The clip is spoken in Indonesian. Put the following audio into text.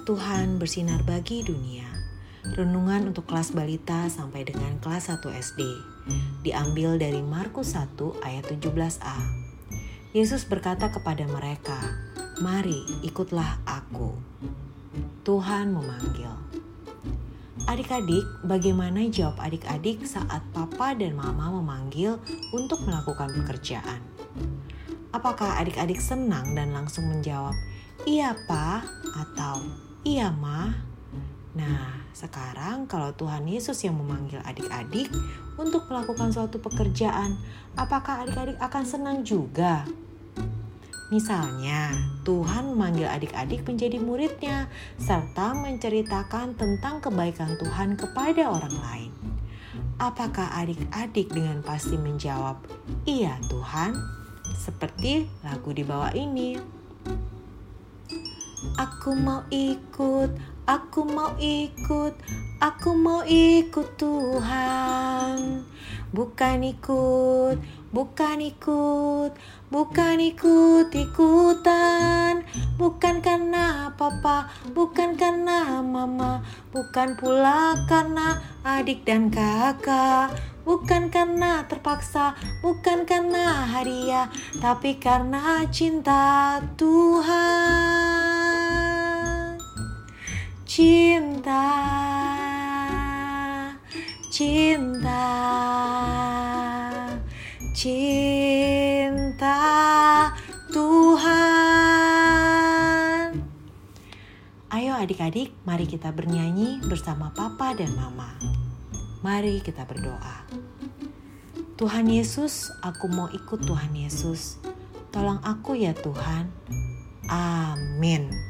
Hikmat Tuhan bersinar bagi dunia. Renungan untuk kelas balita sampai dengan kelas 1 SD. Diambil dari Markus 1 ayat 17a. Yesus berkata kepada mereka, "Mari, ikutlah aku." Tuhan memanggil. Adik-adik, bagaimana jawab adik-adik saat papa dan mama memanggil untuk melakukan pekerjaan? Apakah adik-adik senang dan langsung menjawab, "Iya, Pak," atau "Iya, Ma"? Nah, sekarang kalau Tuhan Yesus yang memanggil adik-adik untuk melakukan suatu pekerjaan, apakah adik-adik akan senang juga? Misalnya, Tuhan memanggil adik-adik menjadi muridnya serta menceritakan tentang kebaikan Tuhan kepada orang lain. Apakah adik-adik dengan pasti menjawab, "Iya, Tuhan"? Seperti lagu di bawah ini. Aku mau ikut, aku mau ikut, aku mau ikut Tuhan. Bukan ikut, bukan ikut, bukan ikut-ikutan. Bukan karena papa, bukan karena mama, bukan pula karena adik dan kakak. Bukan karena terpaksa, bukan karena hadiah, tapi karena cinta Tuhan. Cinta, cinta, cinta adik-adik, mari kita bernyanyi bersama papa dan mama. Mari kita berdoa. Tuhan Yesus, aku mau ikut Tuhan Yesus. Tolong aku ya Tuhan. Amin.